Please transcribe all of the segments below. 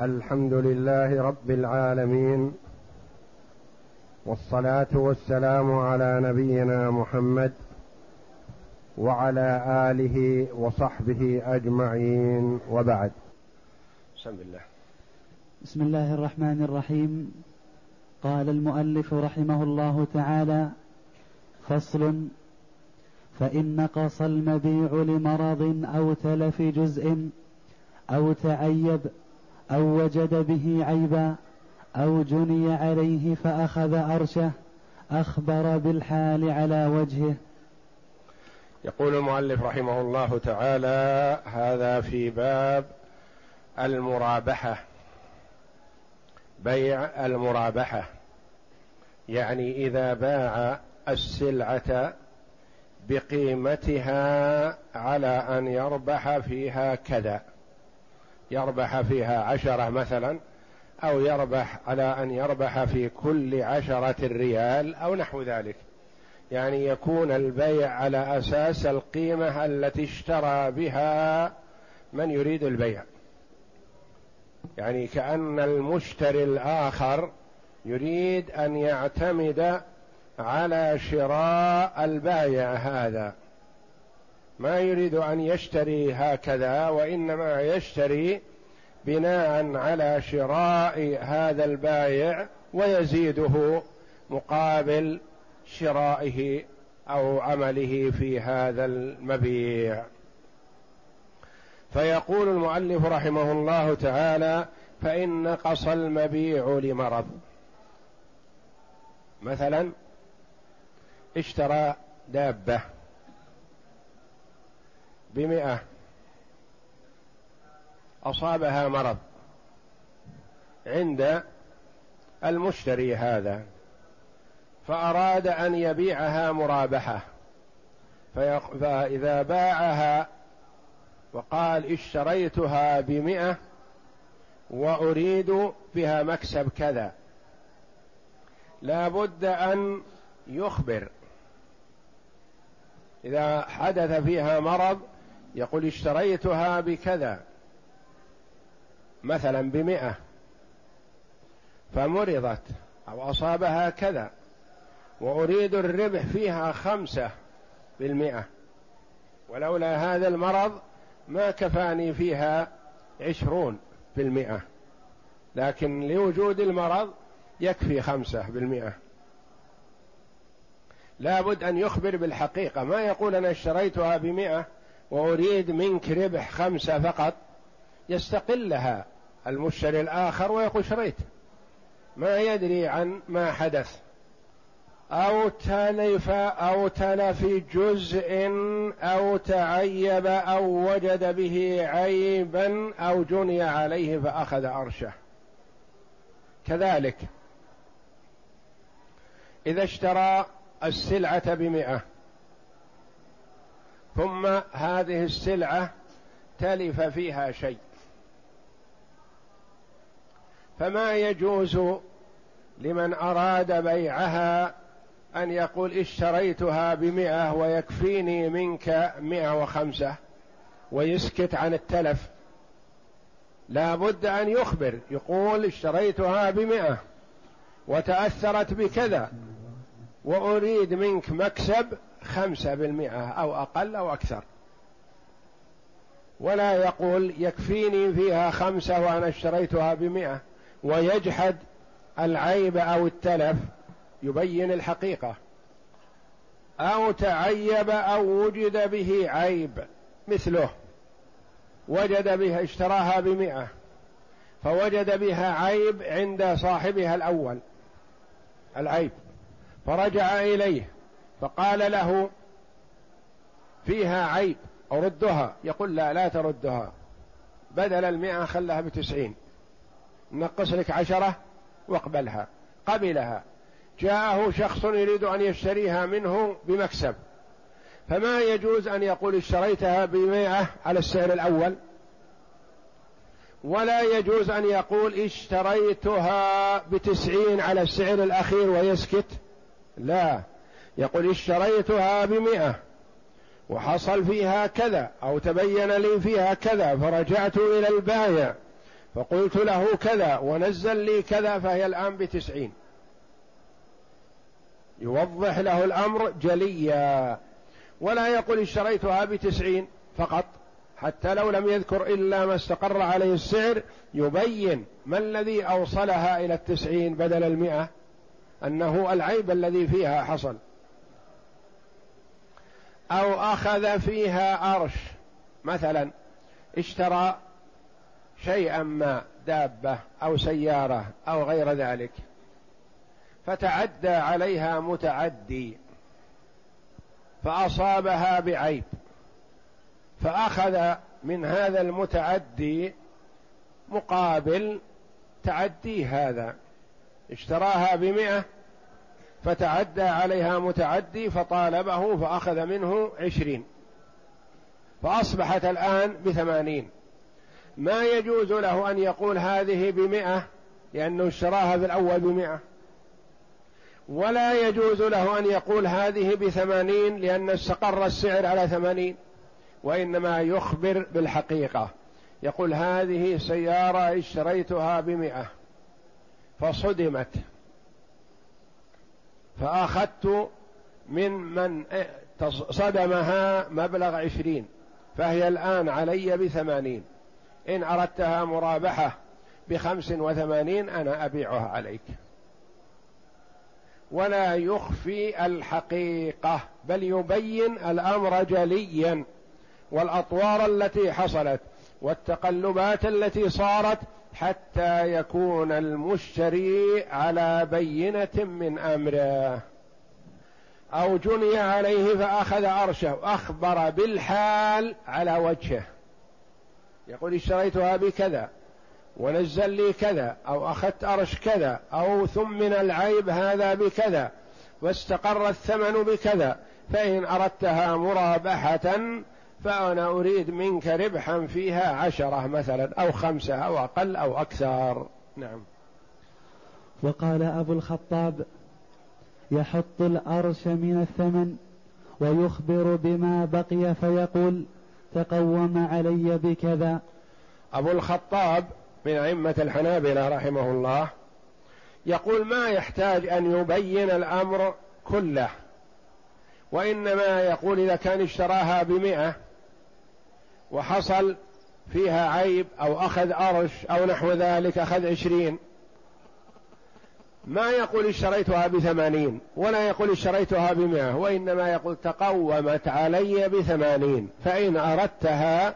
الحمد لله رب العالمين والصلاة والسلام على نبينا محمد وعلى آله وصحبه أجمعين وبعد. بسم الله. بسم الله الرحمن الرحيم. قال المؤلف رحمه الله تعالى فصل فإن نقص المبيع لمرض أو تلف جزء أو تعيب أو وجد به عيبا أو جني عليه فأخذ أرشه أخبر بالحال على وجهه. يقول المؤلف رحمه الله تعالى هذا في باب المرابحة بيع المرابحة. يعني إذا باع السلعة بقيمتها على أن يربح فيها كذا. يربح فيها عشرة مثلا أو يربح على أن يربح في كل عشرة ريال أو نحو ذلك. يعني يكون البيع على أساس القيمة التي اشترى بها من يريد البيع. يعني كأن المشتري الآخر يريد أن يعتمد على شراء البايع هذا. ما يريد أن يشتري هكذا وإنما يشتري بناء على شراء هذا البايع ويزيده مقابل شرائه أو عمله في هذا المبيع. فيقول المؤلف رحمه الله تعالى فإن نقص المبيع لمرض. مثلا اشترى دابة بمئة أصابها مرض عند المشتري هذا فأراد أن يبيعها مرابحة فإذا باعها وقال اشتريتها بمئة وأريد بها مكسب كذا لا بد أن يخبر. إذا حدث فيها مرض يقول اشتريتها بكذا. مثلا بمئة. فمرضت أو أصابها كذا. وأريد الربح فيها خمسة بالمئة. ولولا هذا المرض ما كفاني فيها عشرون بالمئة. لكن لوجود المرض يكفي خمسة بالمئة. لابد أن يخبر بالحقيقة. ما يقول أنا اشتريتها بمئة وأريد منك ربح خمسة فقط؟ يستقلها. المشتري الآخر ويقول شريت. ما يدري عن ما حدث. أو تلف أو تلف جزء أو تعيب أو وجد به عيبا أو جني عليه فأخذ أرشه كذلك إذا اشترى السلعة بمئة ثم هذه السلعة تلف فيها شيء. فما يجوز لمن أراد بيعها أن يقول اشتريتها بمئة ويكفيني منك مئة وخمسة ويسكت عن التلف. لا بد أن يخبر يقول اشتريتها بمئة وتأثرت بكذا وأريد منك مكسب خمسة بالمئة أو أقل أو أكثر. ولا يقول يكفيني فيها خمسة وأنا اشتريتها بمئة. ويجحد العيب أو التلف يبين الحقيقة. أو تعيب أو وجد به عيب مثله. وجد بها اشتراها بمئة. فوجد بها عيب عند صاحبها الأول العيب. فرجع إليه فقال له فيها عيب أردها يقول لا لا تردها. بدل المئة خلها بتسعين. نقص لك عشرة واقبلها قبلها. جاءه شخص يريد أن يشتريها منه بمكسب فما يجوز أن يقول اشتريتها بمئة على السعر الأول؟ ولا يجوز أن يقول اشتريتها بتسعين على السعر الأخير ويسكت؟ لا. يقول اشتريتها بمئة وحصل فيها كذا أو تبين لي فيها كذا فرجعت إلى البايع. فقلت له كذا ونزل لي كذا فهي الآن بتسعين. يوضح له الأمر جليا. ولا يقول اشتريتها بتسعين فقط حتى لو لم يذكر إلا ما استقر عليه السعر يبين ما الذي أوصلها إلى التسعين بدل المئة أنه العيب الذي فيها حصل. أو أخذ فيها أرش مثلا اشترى شيئا ما دابة أو سيارة أو غير ذلك. فتعدى عليها متعدي فأصابها بعيب. فأخذ من هذا المتعدي مقابل تعدي هذا. اشتراها بمئة فتعدى عليها متعدي فطالبه فأخذ منه عشرين. فأصبحت الآن بثمانين. ما يجوز له أن يقول هذه بمئة لأنه اشتراها في الأول بمئة. ولا يجوز له أن يقول هذه بثمانين لأن استقر السعر على ثمانين وإنما يخبر بالحقيقة. يقول هذه سيارة اشتريتها بمئة فصدمت. فأخذت من من صدمها مبلغ عشرين فهي الآن علي بثمانين. إن أردتها مرابحة بخمس وثمانين أنا أبيعها عليك. ولا يخفي الحقيقة بل يبين الأمر جليا والأطوار التي حصلت والتقلبات التي صارت حتى يكون المشتري على بينة من أمره. أو جني عليه فأخذ أرشه أخبر بالحال على وجهه. يقول اشتريتها بكذا ونزل لي كذا أو أخذت أرش كذا أو ثمن العيب هذا بكذا واستقر الثمن بكذا فإن أردتها مرابحة فأنا أريد منك ربحا فيها عشرة مثلا أو خمسة أو أقل أو أكثر. نعم. وقال أبو الخطاب يحط الأرش من الثمن ويخبر بما بقي فيقول تقوم علي بكذا. أبو الخطاب من أئمة الحنابلة رحمه الله يقول ما يحتاج أن يبين الأمر كله وإنما يقول إذا كان اشتراها بمئة وحصل فيها عيب أو أخذ أرش أو نحو ذلك أخذ عشرين. ما يقول اشتريتها بثمانين ولا يقول اشتريتها بمئة وإنما يقول تقومت علي بثمانين فإن أردتها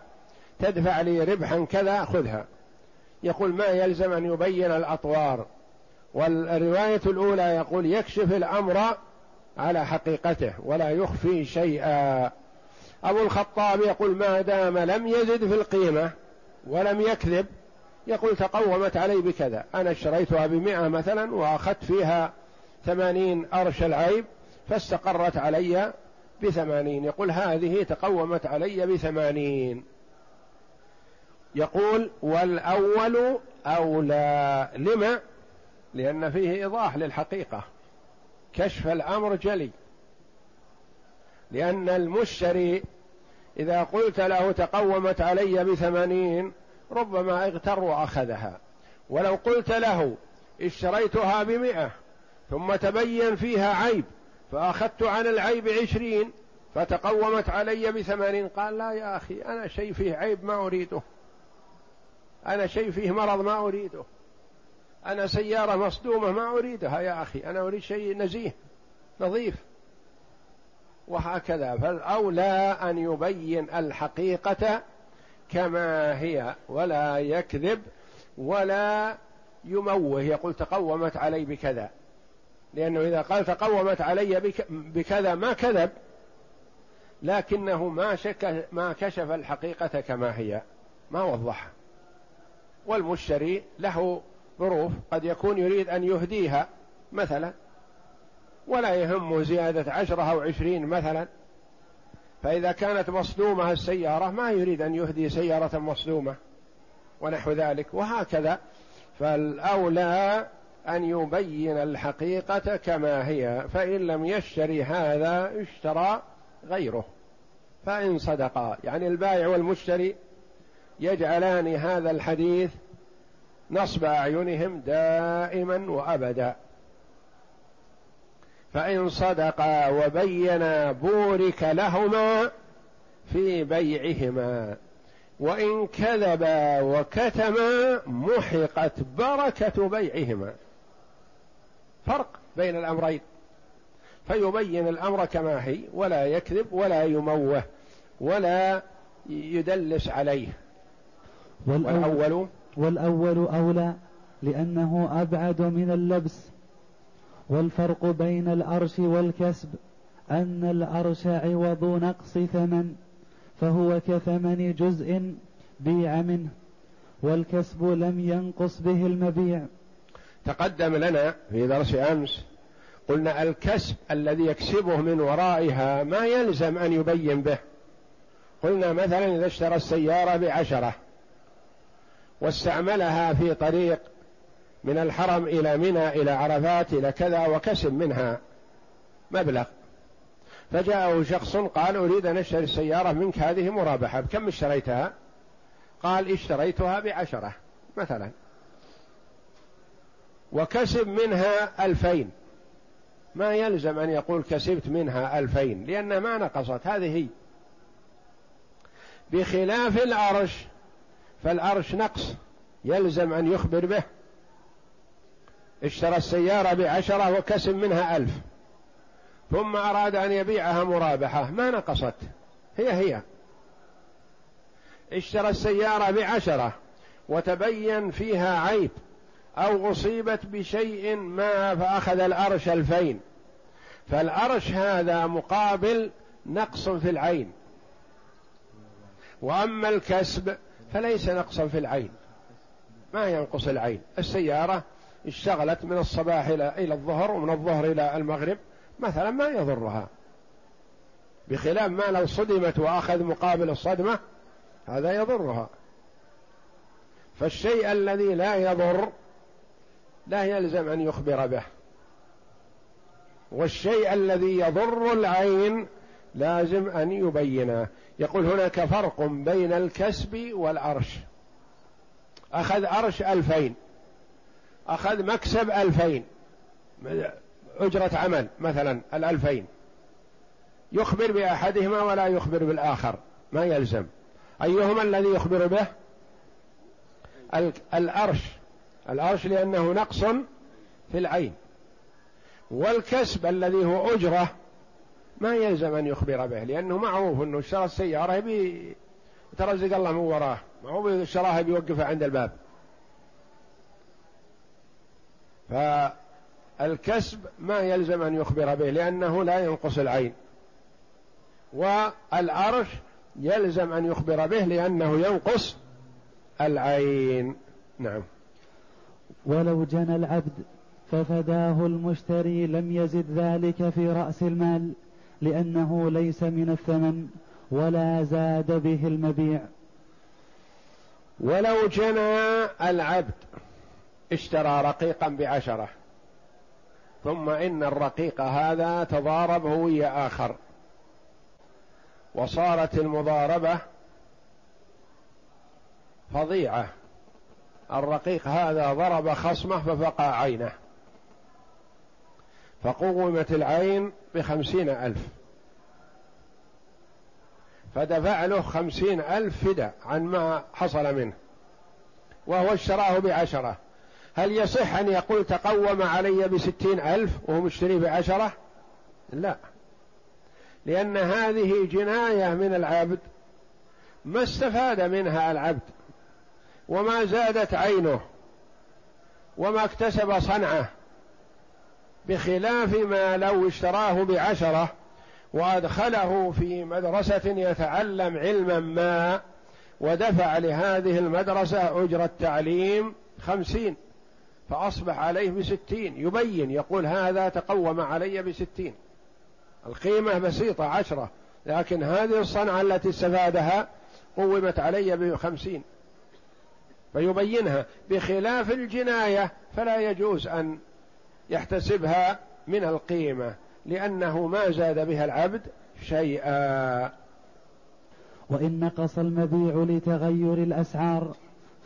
تدفع لي ربحا كذا خذها يقول ما يلزم أن يبين الأطوار. والرواية الأولى يقول يكشف الأمر على حقيقته ولا يخفي شيئا. أبو الخطاب يقول ما دام لم يزد في القيمة ولم يكذب يقول تقومت علي بكذا. أنا اشتريتها بمئة مثلا وأخذت فيها ثمانين أرش العيب فاستقرت علي بثمانين. يقول هذه تقومت علي بثمانين. يقول والأول أولى. لما؟ لأن فيه إيضاح للحقيقة. كشف الأمر جلي. لأن المشتري إذا قلت له تقومت علي بثمانين ربما اغتر وأخذها. ولو قلت له اشتريتها بمئة ثم تبين فيها عيب فأخذت عن العيب عشرين فتقومت علي بثمانين. قال لا يا أخي أنا شيء فيه عيب ما أريده. أنا شيء فيه مرض ما أريده. أنا سيارة مصدومة ما أريدها يا أخي أنا أريد شيء نزيه نظيف. وهكذا. فالأولى أن يبين الحقيقة كما هي ولا يكذب ولا يموه. يقول تقومت علي بكذا. لأنه إذا قال تقومت علي بكذا ما كذب لكنه ما شك ما كشف الحقيقة كما هي ما وضحها والمشتري له ظروف قد يكون يريد أن يهديها مثلا ولا يهمه زيادة عشرة أو عشرين مثلا. فإذا كانت مصدومة السيارة ما يريد أن يهدي سيارة مصدومة ونحو ذلك وهكذا. فالأولى أن يبين الحقيقة كما هي فإن لم يشتري هذا اشترى غيره. فإن صدقا يعني البائع والمشتري يجعلان هذا الحديث نصب أعينهم دائما وأبدا. فإن صدقا وبينا بورك لهما في بيعهما. وإن كذبا وكتما محقت بركة بيعهما. فرق بين الأمرين. فيبين الأمر كما هي ولا يكذب ولا يموه ولا يدلس عليه. والأول والأول أولى لأنه أبعد من اللبس. والفرق بين الأرش والكسب أن الأرش عوض نقص ثمن فهو كثمن جزء بيع منه والكسب لم ينقص به المبيع. تقدم لنا في درس أمس قلنا الكسب الذي يكسبه من ورائها ما يلزم أن يبين به. قلنا مثلا إذا اشترى السيارة بعشرة واستعملها في طريق من الحرم إلى منى إلى عرفات إلى كذا وكسب منها مبلغ. فجاءه شخص قال أريد أن أشتري السيارة منك هذه مرابحة بكم اشتريتها؟ قال اشتريتها بعشرة مثلا. وكسب منها ألفين. ما يلزم أن يقول كسبت منها ألفين لأن ما نقصت هذه هي. بخلاف العرش فالعرش نقص يلزم أن يخبر به. اشترى السيارة بعشرة وكسب منها ألف. ثم أراد أن يبيعها مرابحة. ما نقصت؟ هي هي. اشترى السيارة بعشرة وتبين فيها عيب أو أصيبت بشيء ما فأخذ الأرش ألفين. فالأرش هذا مقابل نقص في العين. وأما الكسب فليس نقصا في العين. ما ينقص العين. السيارة اشتغلت من الصباح إلى إلى الظهر ومن الظهر إلى المغرب مثلا ما يضرها. بخلاف ما لو صدمت وأخذ مقابل الصدمة هذا يضرها. فالشيء الذي لا يضر لا يلزم أن يخبر به. والشيء الذي يضر العين لازم أن يبينه. يقول هناك فرق بين الكسب والعرش. أخذ عرش ألفين. أخذ مكسب ألفين. أجرة عمل مثلا الألفين. يخبر بأحدهما ولا يخبر بالآخر. ما يلزم. أيهما الذي يخبر به؟ الأرش. الأرش لأنه نقص في العين. والكسب الذي هو أجرة ما يلزم أن يخبر به لأنه معروف أنه اشترى السيارة يترزق الله من وراه ما هو اشتراها بيوقفها عند الباب. فالكسب ما يلزم أن يخبر به لأنه لا ينقص العين. والعرش يلزم أن يخبر به لأنه ينقص العين. نعم. ولو جنى العبد ففداه المشتري لم يزد ذلك في رأس المال لأنه ليس من الثمن ولا زاد به المبيع. ولو جنى العبد اشترى رقيقا بعشرة. ثم إن الرقيق هذا تضارب هو ويا آخر. وصارت المضاربة فظيعة. الرقيق هذا ضرب خصمه ففقع عينه. فقومت العين بخمسين ألف. فدفع له خمسين ألف فداء عن ما حصل منه. وهو اشتراه بعشرة. هل يصح أن يقول تقوم علي بستين ألف وهو مشتري بعشرة؟ لا. لأن هذه جناية من العبد. ما استفاد منها العبد؟ وما زادت عينه؟ وما اكتسب صنعه؟ بخلاف ما لو اشتراه بعشرة وأدخله في مدرسة يتعلم علما ما ودفع لهذه المدرسة أجرة تعليم خمسين. فأصبح عليه بستين يبين يقول هذا تقوم علي بستين. القيمة بسيطة عشرة لكن هذه الصنعة التي استفادها قومت علي بخمسين. فيبينها بخلاف الجناية فلا يجوز أن يحتسبها من القيمة لأنه ما زاد بها العبد شيئا. وإن نقص المبيع لتغير الأسعار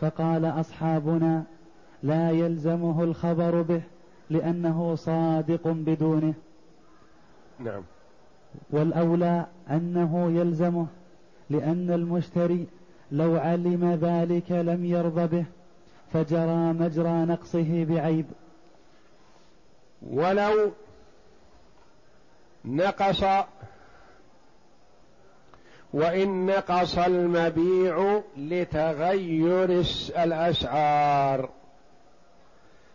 فقال أصحابنا لا يلزمه الخبر به لأنه صادق بدونه. نعم. والأولى أنه يلزمه لأن المشتري لو علم ذلك لم يرضى به فجرى مجرى نقصه بعيب. ولو نقص وإن نقص المبيع لتغير الأسعار.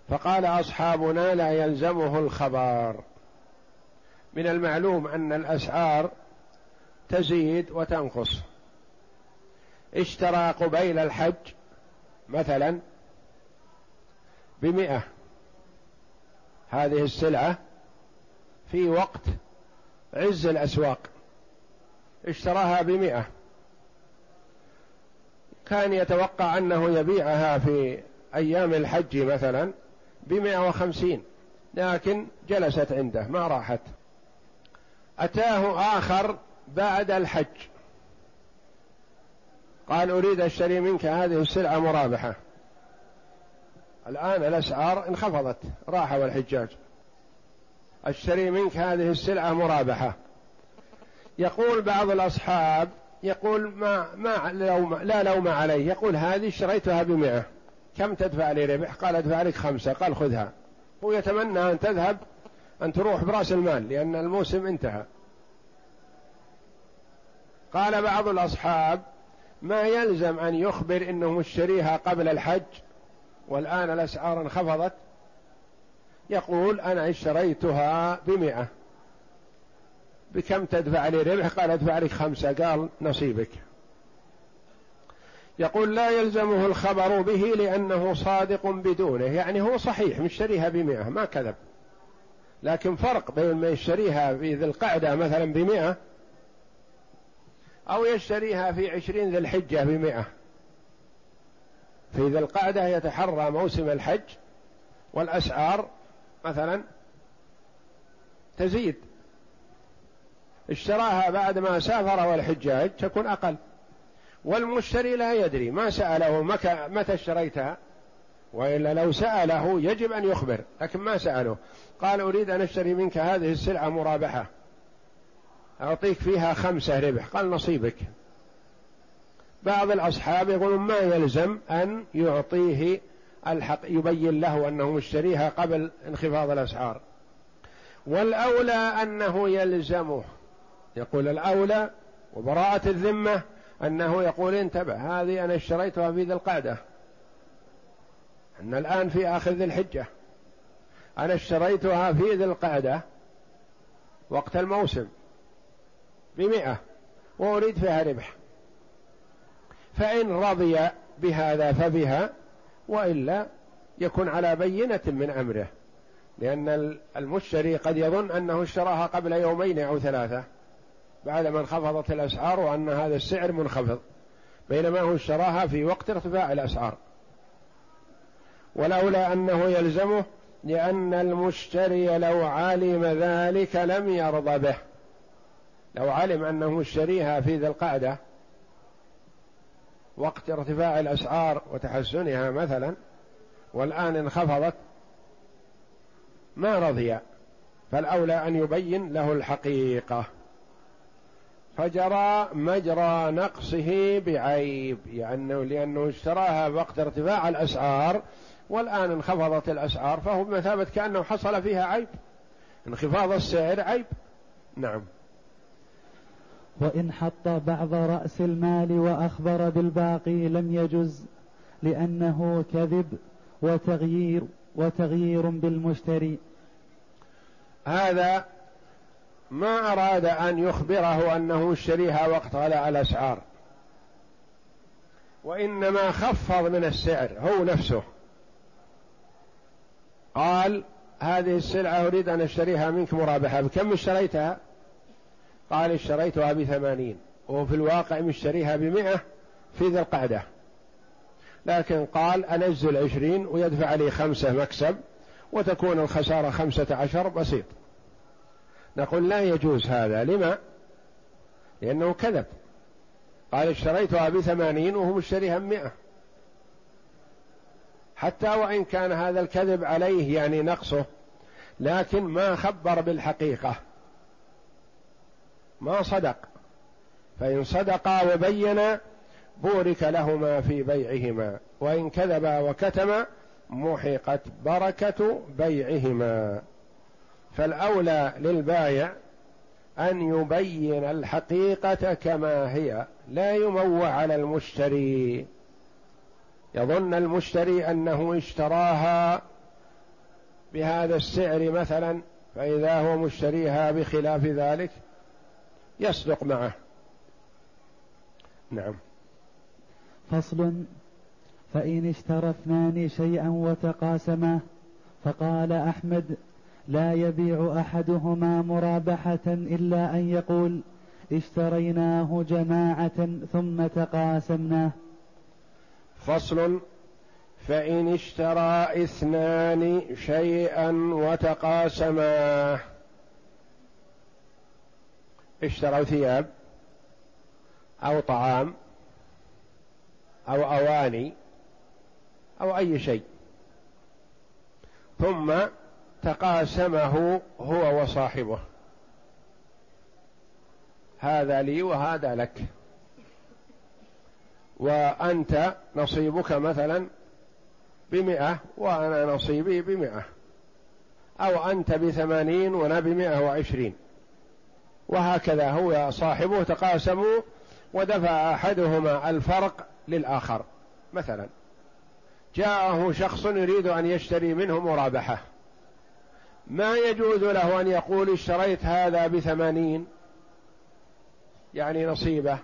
فقال أصحابنا لا يلزمه الخبر. من المعلوم أن الأسعار تزيد وتنقص. اشترى قبيل الحج مثلا بمئة. هذه السلعة في وقت عز الأسواق. اشتراها بمئة. كان يتوقع أنه يبيعها في أيام الحج مثلا بمئة وخمسين. لكن جلست عنده ما راحت. أتاه آخر بعد الحج. قال أريد أشتري منك هذه السلعة مرابحة. الآن الأسعار انخفضت. راحوا الحجاج أشتري منك هذه السلعة مرابحة. يقول بعض الأصحاب يقول ما ما لوم لا لوم عليه يقول هذه اشتريتها بمئة. كم تدفع لي ربح؟ قال أدفع لك خمسة. قال خذها. هو يتمنى أن تذهب أن تروح برأس المال لأن الموسم انتهى. قال بعض الأصحاب ما يلزم أن يخبر أنه مشتريها قبل الحج والآن الأسعار انخفضت؟ يقول أنا اشتريتها بمئة. بكم تدفع لي ربح؟ قال أدفع لك خمسة. قال نصيبك. يقول لا يلزمه الخبر به لأنه صادق بدونه. يعني هو صحيح مشتريها بمئة ما كذب. لكن فرق بين ما يشتريها في ذي القعدة مثلا بمئة أو يشتريها في عشرين ذي الحجة بمئة. في ذي القعدة يتحرى موسم الحج والأسعار مثلا تزيد. اشتراها بعد ما سافر والحجاج تكون أقل. والمشتري لا يدري ما سأله متى اشتريتها؟ وإلا لو سأله يجب أن يخبر لكن ما سأله. قال أريد أن أشتري منك هذه السلعة مرابحة. أعطيك فيها خمسة ربح. قال نصيبك. بعض الأصحاب يقولون ما يلزم أن يعطيه الحق يبين له أنه مشتريها قبل انخفاض الأسعار. والأولى أنه يلزمه. يقول الأولى وبراءة الذمة أنه يقول انتبه هذه أنا اشتريتها في ذي القعدة. أن الآن في آخر ذي الحجة. أنا اشتريتها في ذي القعدة وقت الموسم بمئة وأريد فيها ربح. فإن رضي بهذا فبها وإلا يكون على بينة من أمره. لأن المشتري قد يظن أنه اشتراها قبل يومين أو ثلاثة. بعدما انخفضت الأسعار وأن هذا السعر منخفض. بينما هو اشتراها في وقت ارتفاع الأسعار. ولولا أنه يلزمه لأن المشتري لو علم ذلك لم يرضى به. لو علم أنه مشتريها في ذي القعدة وقت ارتفاع الأسعار وتحسنها مثلا والآن انخفضت ما رضي. فالأولى أن يبين له الحقيقة. فجرى مجرى نقصه بعيب يعني لأنه اشتراها وقت ارتفاع الأسعار والآن انخفضت الأسعار فهو بمثابة كأنه حصل فيها عيب. انخفاض السعر عيب. نعم. وإن حط بعض رأس المال وأخبر بالباقي لم يجز لأنه كذب وتغيير وتغيير بالمشتري. هذا ما أراد أن يخبره أنه اشتريها وقت غلاء الأسعار. وإنما خفض من السعر هو نفسه. قال هذه السلعة أريد أن أشتريها منك مرابحة. بكم اشتريتها؟ قال اشتريتها بثمانين. وهو في الواقع مشتريها بمئة في ذي القعدة. لكن قال أنزل عشرين ويدفع لي خمسة مكسب وتكون الخسارة خمسة عشر بسيط. نقول لا يجوز هذا لما؟ لأنه كذب. قال اشتريتها بثمانين وهو مشتريها بمئة حتى وإن كان هذا الكذب عليه يعني نقصه لكن ما خبر بالحقيقة. ما صدق. فإن صدقا وبينا بورك لهما في بيعهما. وإن كذبا وكتما محقت بركة بيعهما. فالأولى للبايع أن يبين الحقيقة كما هي لا يموع على المشتري. يظن المشتري أنه اشتراها بهذا السعر مثلا فإذا هو مشتريها بخلاف ذلك يصدق معه. نعم. فصل. فإن اشترى اثنان شيئا وتقاسما فقال أحمد لا يبيع أحدهما مرابحة إلا أن يقول اشتريناه جماعة ثم تقاسمناه فصل. فإن اشترى اثنان شيئا وتقاسما. اشتروا ثياب أو طعام أو أواني أو أي شيء. ثم تقاسمه هو وصاحبه. هذا لي وهذا لك. وأنت نصيبك مثلا بمئة وأنا نصيبي بمئة. أو أنت بثمانين وأنا بمئة وعشرين. وهكذا هو صاحبه تقاسموا ودفع أحدهما الفرق للآخر مثلا. جاءه شخص يريد أن يشتري منه مرابحة. ما يجوز له أن يقول اشتريت هذا بثمانين؟ يعني نصيبه.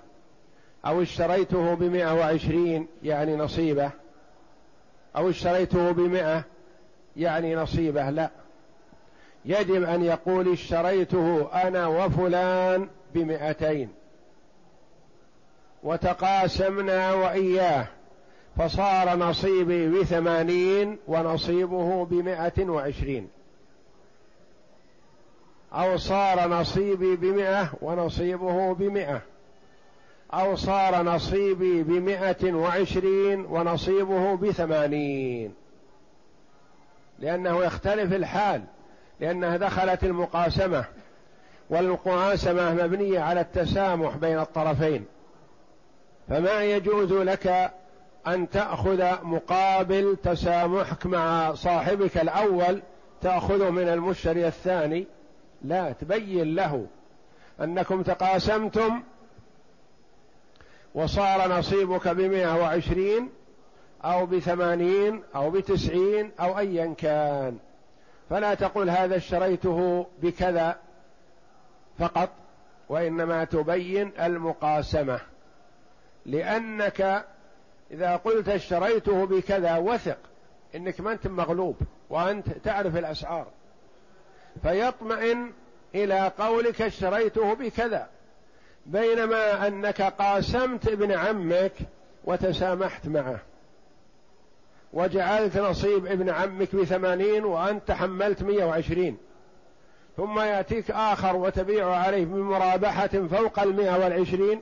أو اشتريته بمئة وعشرين؟ يعني نصيبه. أو اشتريته بمئة؟ يعني نصيبه. لا. يجب أن يقول اشتريته أنا وفلان بمئتين. وتقاسمنا وإياه. فصار نصيبي بثمانين ونصيبه بمائة وعشرين. أو صار نصيبي بمئة ونصيبه بمئة. أو صار نصيبي بمئة وعشرين ونصيبه بثمانين. لأنه يختلف الحال لأنها دخلت المقاسمة. والمقاسمة مبنية على التسامح بين الطرفين. فما يجوز لك أن تأخذ مقابل تسامحك مع صاحبك الأول تأخذه من المشتري الثاني لا تبين له أنكم تقاسمتم وصار نصيبك بمئة وعشرين أو بثمانين أو بتسعين أو أيا كان. فلا تقول هذا اشتريته بكذا فقط وإنما تبين المقاسمة. لأنك إذا قلت اشتريته بكذا وثق إنك ما أنت مغلوب وأنت تعرف الأسعار. فيطمئن إلى قولك اشتريته بكذا. بينما أنك قاسمت ابن عمك وتسامحت معه. وجعلت نصيب ابن عمك بثمانين وأنت حملت مية وعشرين. ثم يأتيك آخر وتبيع عليه بمرابحة فوق المئة والعشرين.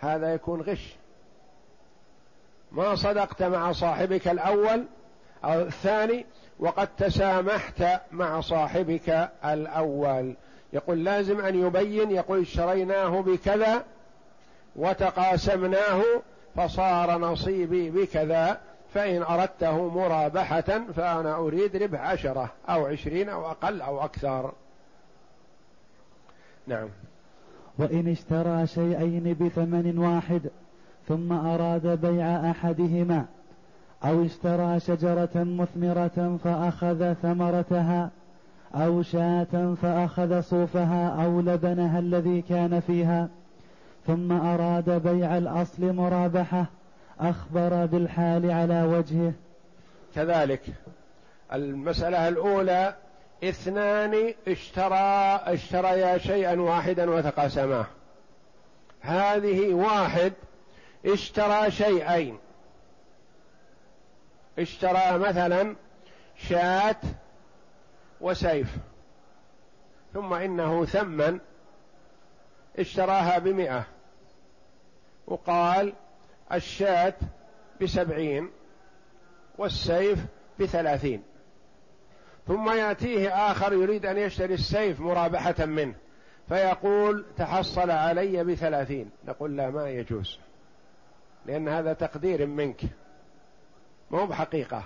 هذا يكون غش. ما صدقت مع صاحبك الأول أو الثاني وقد تسامحت مع صاحبك الأول. يقول لازم أن يبين يقول اشتريناه بكذا وتقاسمناه فصار نصيبي بكذا فإن أردته مرابحة فأنا أريد ربح عشرة أو عشرين أو أقل أو أكثر. نعم. وإن اشترى شيئين بثمن واحد ثم أراد بيع أحدهما أو اشترى شجرة مثمرة فأخذ ثمرتها أو شاة فأخذ صوفها أو لبنها الذي كان فيها ثم أراد بيع الأصل مرابحة أخبر بالحال على وجهه. كذلك المسألة الأولى اثنان اشترى اشتريا شيئا واحدا وتقاسماه هذه واحد اشترى شيئين. اشترى مثلا شاة وسيف ثم إنه ثمن اشتراها بمئة وقال الشاة بسبعين والسيف بثلاثين. ثم يأتيه آخر يريد أن يشتري السيف مرابحة منه فيقول تحصل علي بثلاثين. نقول لا ما يجوز لأن هذا تقدير منك. مو بحقيقة.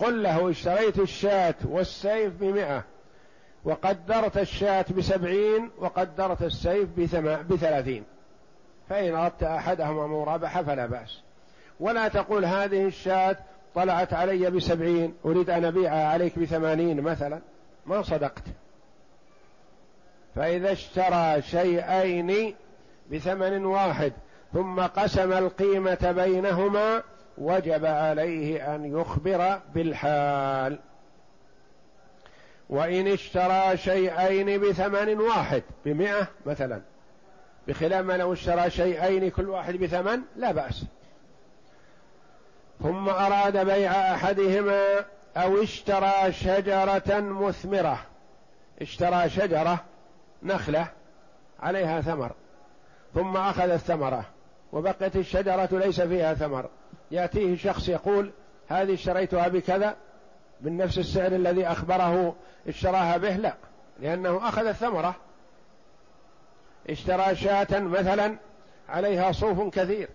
قل له اشتريت الشاة والسيف بمئة وقدرت الشاة بسبعين وقدرت السيف بثلاثين. فإن أردت أحدهما مرابحة فلا بأس. ولا تقول هذه الشاة طلعت علي بسبعين أريد أن أبيعها عليك بثمانين مثلا. ما صدقت. فإذا اشترى شيئين بثمن واحد ثم قسم القيمة بينهما وجب عليه أن يخبر بالحال. وإن اشترى شيئين بثمن واحد بمئة مثلا. بخلاف ما لو اشترى شيئين كل واحد بثمن لا بأس. ثم أراد بيع أحدهما أو اشترى شجرة مثمرة. اشترى شجرة نخلة عليها ثمر. ثم أخذ الثمرة وبقيت الشجرة ليس فيها ثمر. يأتيه شخص يقول هذه اشتريتها بكذا من نفس السعر الذي أخبره اشتراها به. لا لأنه أخذ الثمرة. اشترى شاة مثلا عليها صوف كثير.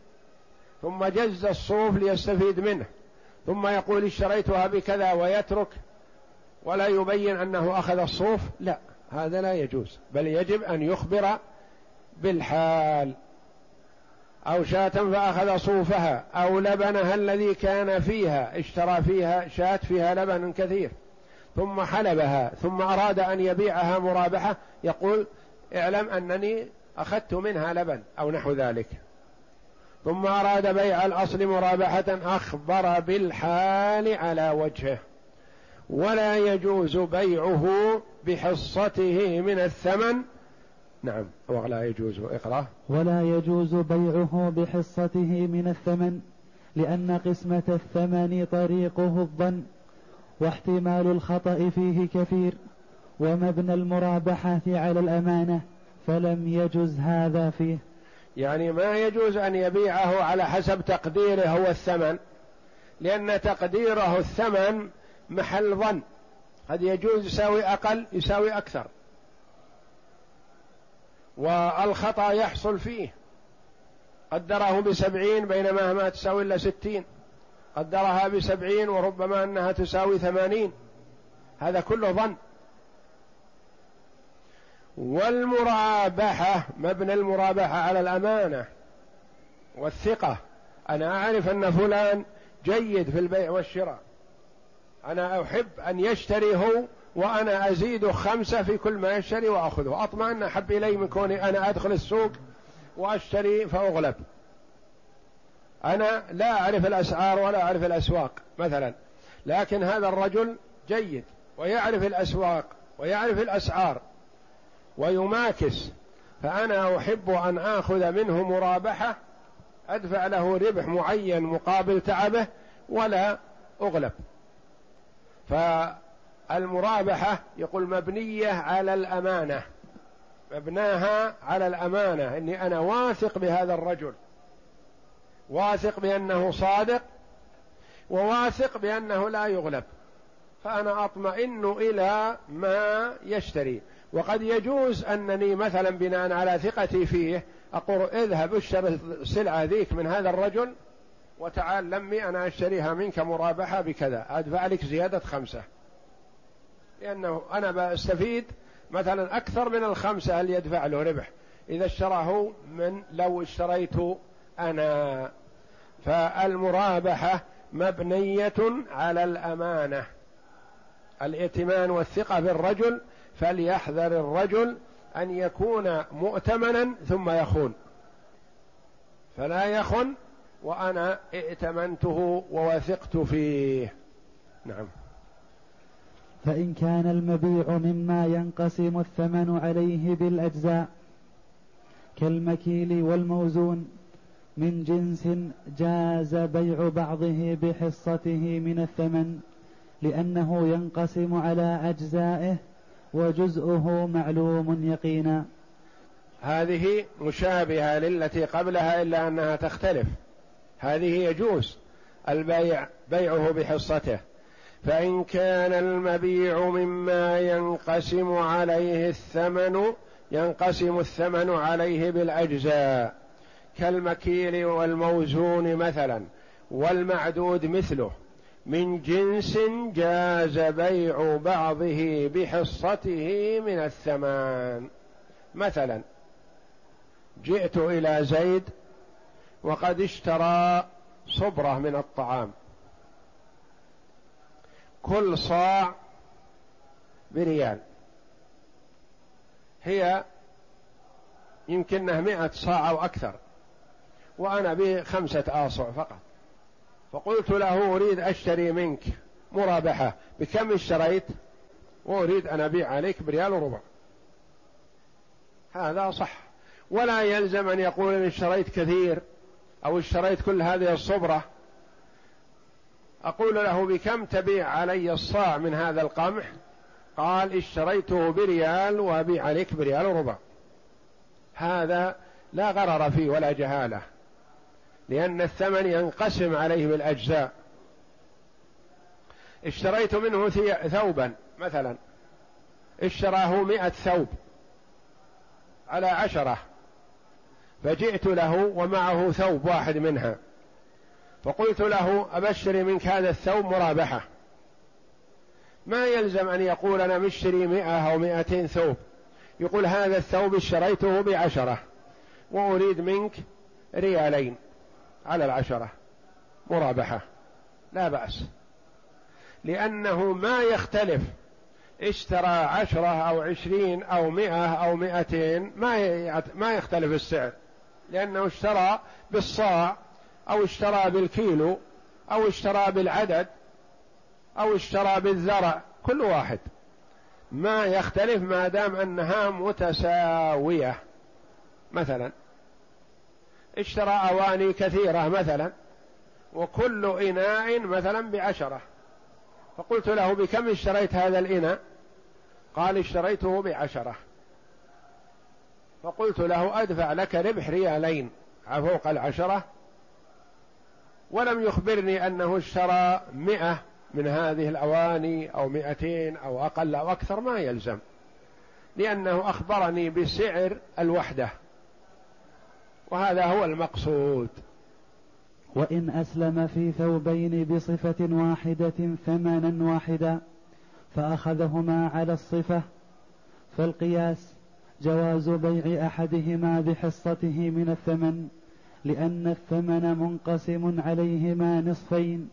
ثم جز الصوف ليستفيد منه. ثم يقول اشتريتها بكذا ويترك. ولا يبين أنه أخذ الصوف. لا هذا لا يجوز. بل يجب أن يخبر بالحال. أو شاة فأخذ صوفها أو لبنها الذي كان فيها اشترى فيها شاة فيها لبن كثير. ثم حلبها ثم أراد أن يبيعها مرابحة يقول اعلم أنني أخذت منها لبن أو نحو ذلك. ثم أراد بيع الأصل مرابحة أخبر بالحال على وجهه. ولا يجوز بيعه بحصته من الثمن نعم. ولا يجوز اقرأ ولا يجوز بيعه بحصته من الثمن لأن قسمة الثمن طريقه الظن واحتمال الخطأ فيه كثير ومبنى المرابحة على الأمانة فلم يجز هذا فيه. يعني ما يجوز أن يبيعه على حسب تقديره هو الثمن لأن تقديره الثمن محل ظن. قد يجوز يساوي أقل يساوي أكثر. والخطأ يحصل فيه. قدره بسبعين بينما ما تساوي إلا ستين. قدرها بسبعين وربما أنها تساوي ثمانين. هذا كله ظن. والمرابحة مبنى المرابحة على الأمانة والثقة. أنا أعرف أن فلان جيد في البيع والشراء. أنا أحب أن يشتري هو وأنا أزيد خمسة في كل ما يشتري وأخذه. أطمئن أحب إلي من كوني أنا أدخل السوق وأشتري فأغلب. أنا لا أعرف الأسعار ولا أعرف الأسواق مثلا. لكن هذا الرجل جيد ويعرف الأسواق ويعرف الأسعار ويماكس. فأنا أحب أن آخذ منه مرابحة أدفع له ربح معين مقابل تعبه ولا أغلب. فالمرابحة يقول مبنية على الأمانة. مبناها على الأمانة. إني أنا واثق بهذا الرجل. واثق بأنه صادق وواثق بأنه لا يغلب. فأنا أطمئن إلى ما يشتري. وقد يجوز أنني مثلا بناء على ثقتي فيه أقول اذهب اشتري السلعة ذيك من هذا الرجل وتعال لمي أنا أشتريها منك مرابحة بكذا. أدفع لك زيادة خمسة. لأنه أنا بستفيد مثلا أكثر من الخمسة اللي يدفع له ربح. إذا اشتراه من لو اشتريت أنا. فالمرابحة مبنية على الأمانة. الائتمان والثقة بالرجل فليحذر الرجل أن يكون مؤتمنا ثم يخون. فلا يخن وأنا ائتمنته ووثقت فيه. نعم. فإن كان المبيع مما ينقسم الثمن عليه بالأجزاء كالمكيل والموزون من جنس جاز بيع بعضه بحصته من الثمن لأنه ينقسم على أجزائه وجزءه معلوم يقينا. هذه مشابهة للتي قبلها إلا أنها تختلف. هذه يجوز البيع بيعه بحصته. فإن كان المبيع مما ينقسم عليه الثمن ينقسم الثمن عليه بالأجزاء. كالمكيل والموزون مثلا والمعدود مثله. من جنس جاز بيع بعضه بحصته من الثمان مثلا جئت إلى زيد وقد اشترى صبرة من الطعام. كل صاع بريال. هي يمكنه مئة صاع أو أكثر. وأنا بخمسة آصع فقط. فقلت له أريد أشتري منك مرابحة. بكم اشتريت؟ وأريد أن أبيع عليك بريال وربع. هذا صح. ولا يلزم أن يقول إن اشتريت كثير أو اشتريت كل هذه الصبرة. أقول له بكم تبيع علي الصاع من هذا القمح؟ قال اشتريته بريال وأبيع عليك بريال وربع. هذا لا غرر فيه ولا جهالة لأن الثمن ينقسم عليه بالأجزاء. اشتريت منه ثوبا مثلا اشتراه مئة ثوب على عشرة فجئت له ومعه ثوب واحد منها. فقلت له أبشري منك هذا الثوب مرابحة. ما يلزم أن يقول أنا مشتري مئة أو مئتين ثوب. يقول هذا الثوب اشتريته بعشرة. وأريد منك ريالين على العشرة. مرابحة. لا بأس. لأنه ما يختلف. اشترى عشرة أو عشرين أو مئة أو مئتين. ما ما يختلف السعر. لأنه اشترى بالصاع أو اشترى بالكيلو أو اشترى بالعدد أو اشترى بالذرع كل واحد. ما يختلف ما دام أنها متساوية. مثلا اشترى أواني كثيرة مثلا وكل إناء مثلا بعشرة. فقلت له بكم اشتريت هذا الإناء؟ قال اشتريته بعشرة. فقلت له أدفع لك ربح ريالين. فوق العشرة؟ ولم يخبرني أنه اشترى مئة من هذه الأواني أو مئتين أو أقل أو أكثر ما يلزم لأنه أخبرني بسعر الوحدة وهذا هو المقصود. وإن أسلم في ثوبين بصفة واحدة ثمنا واحدا فأخذهما على الصفة فالقياس جواز بيع أحدهما بحصته من الثمن. لأن الثمن منقسم عليهما نصفين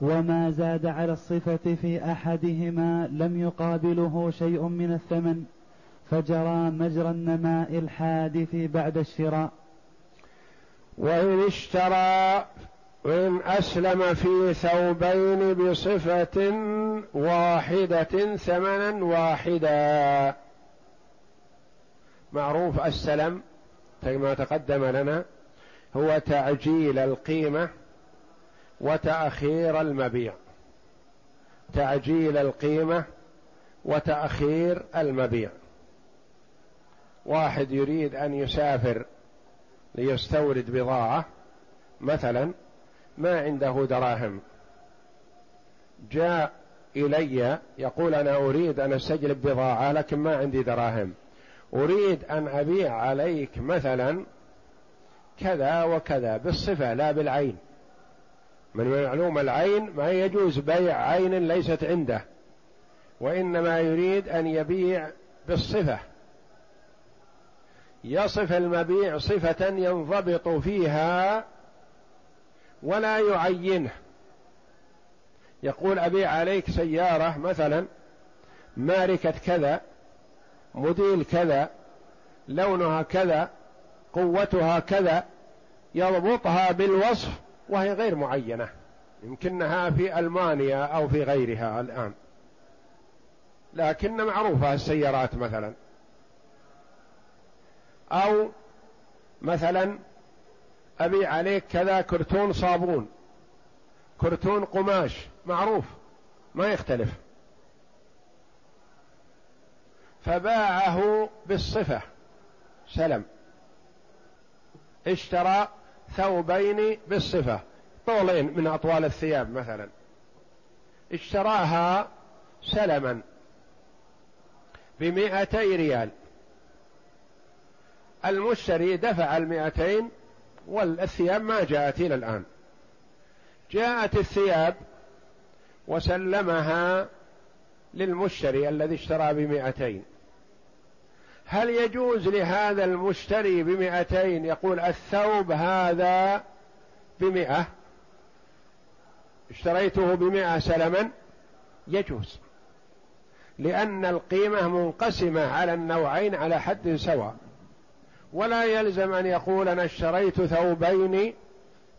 وما زاد على الصفة في أحدهما لم يقابله شيء من الثمن فجرى مجرى النماء الحادث بعد الشراء. وإن اشترى وإن أسلم في ثوبين بصفة واحدة ثمنا واحدا. معروف السلم كما تقدم لنا. هو تعجيل القيمة وتأخير المبيع. تعجيل القيمة وتأخير المبيع. واحد يريد أن يسافر ليستورد بضاعة مثلا ما عنده دراهم. جاء إلي يقول أنا أريد أن أستجلب بضاعة لكن ما عندي دراهم. أريد أن أبيع عليك مثلا كذا وكذا بالصفة لا بالعين. من معلوم العين ما يجوز بيع عين ليست عنده وإنما يريد أن يبيع بالصفة. يصف المبيع صفة ينضبط فيها ولا يعينه. يقول أبيع عليك سيارة مثلا ماركة كذا موديل كذا لونها كذا قوتها كذا يضبطها بالوصف وهي غير معينة يمكنها في ألمانيا أو في غيرها الآن. لكن معروفة السيارات مثلا. أو مثلا أبيع عليك كذا كرتون صابون كرتون قماش معروف ما يختلف. فباعه بالصفة سلم. اشترى ثوبين بالصفة. طولين من أطوال الثياب مثلا. اشتراها سلما بمئتي ريال. المشتري دفع المئتين والثياب ما جاءت إلى الآن. جاءت الثياب وسلمها للمشتري الذي اشترى بمئتين. هل يجوز لهذا المشتري بمئتين يقول الثوب هذا بمئة؟ اشتريته بمئة سلما؟ يجوز. لأن القيمة منقسمة على النوعين على حد سواء. ولا يلزم أن يقول أنا اشتريت ثوبين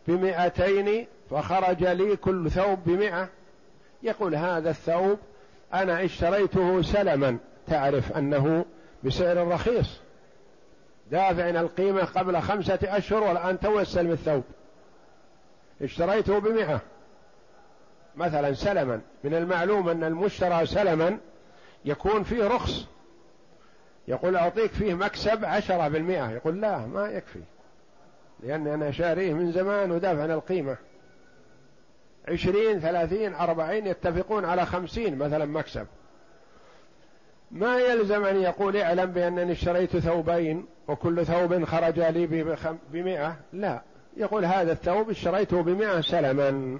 بمئتين فخرج لي كل ثوب بمئة. يقول هذا الثوب أنا اشتريته سلما. تعرف أنه بسعر رخيص. دافع القيمة قبل خمسة أشهر والآن توسل بالثوب. اشتريته بمئة. مثلا سلما. من المعلوم أن المشترى سلما يكون فيه رخص. يقول أعطيك فيه مكسب عشرة بالمئة. يقول لا ما يكفي. لأني أنا شاريه من زمان ودافع القيمة. عشرين ثلاثين أربعين يتفقون على خمسين مثلا مكسب. ما يلزم أن يقول اعلم بأنني اشتريت ثوبين وكل ثوب خرج لي بمئة. لا. يقول هذا الثوب اشتريته بمئة سلما.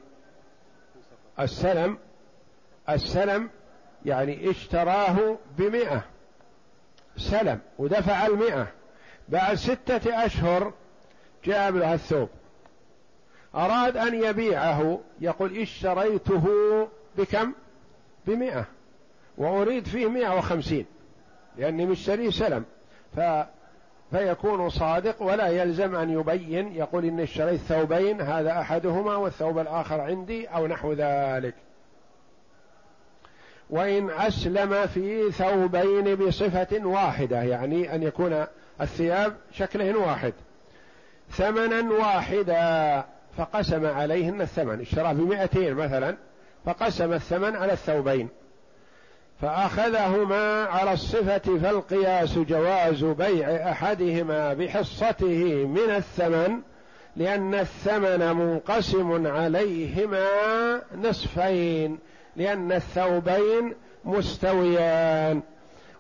السلم السلم يعني اشتراه بمئة سلم ودفع المئة. بعد ستة أشهر جاب له الثوب. أراد أن يبيعه يقول اشتريته بكم؟ بمئة. وأريد فيه مئة وخمسين لأني مشتري سلم. ف فيكون صادق ولا يلزم أن يبين يقول إني اشتريت ثوبين هذا أحدهما والثوب الآخر عندي أو نحو ذلك. وإن أسلم في ثوبين بصفة واحدة يعني أن يكون الثياب شكلهن واحد. ثمنا واحدا فقسم عليهن الثمن. اشترى بمئتين مثلا فقسم الثمن على الثوبين. فأخذهما على الصفة فالقياس جواز بيع أحدهما بحصته من الثمن لأن الثمن منقسم عليهما نصفين لأن الثوبين مستويان.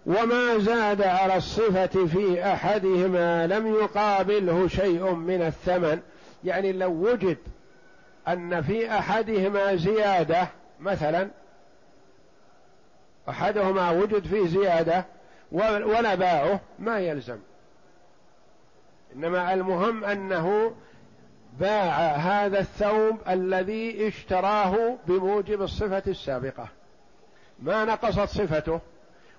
وما زاد على الصفة في أحدهما لم يقابله شيء من الثمن. يعني لو وجد أن في أحدهما زيادة مثلا أحدهما وجد فيه زيادة ولا باعه ما يلزم. إنما المهم أنه باع هذا الثوب الذي اشتراه بموجب الصفة السابقة. ما نقصت صفته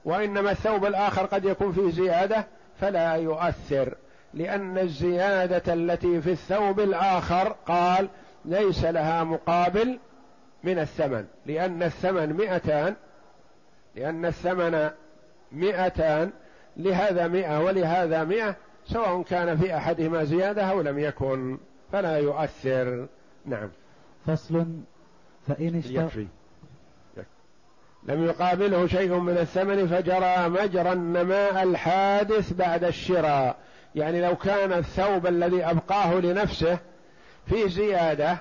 وإنما الثوب الآخر قد يكون فيه زيادة فلا يؤثر لأن الزيادة التي في الثوب الآخر قال ليس لها مقابل من الثمن لأن الثمن مئتان لأن الثمن مئتان لهذا مئة ولهذا مئة سواء كان في أحدهما زيادة أو لم يكن فلا يؤثر. نعم. فصل فإن اشترى يكفي. لم يقابله شيء من الثمن فجرى مجرى النماء الحادث بعد الشراء. يعني لو كان الثوب الذي أبقاه لنفسه في زيادة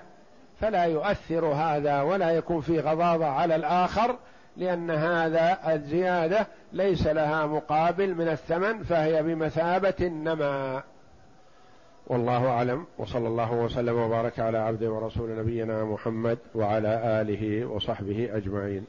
فلا يؤثر هذا ولا يكون في غضاضة على الآخر لأن هذا الزيادة ليس لها مقابل من الثمن فهي بمثابة النماء والله أعلم وصلى الله وسلم وبارك على عبد ورسول نبينا محمد وعلى آله وصحبه أجمعين.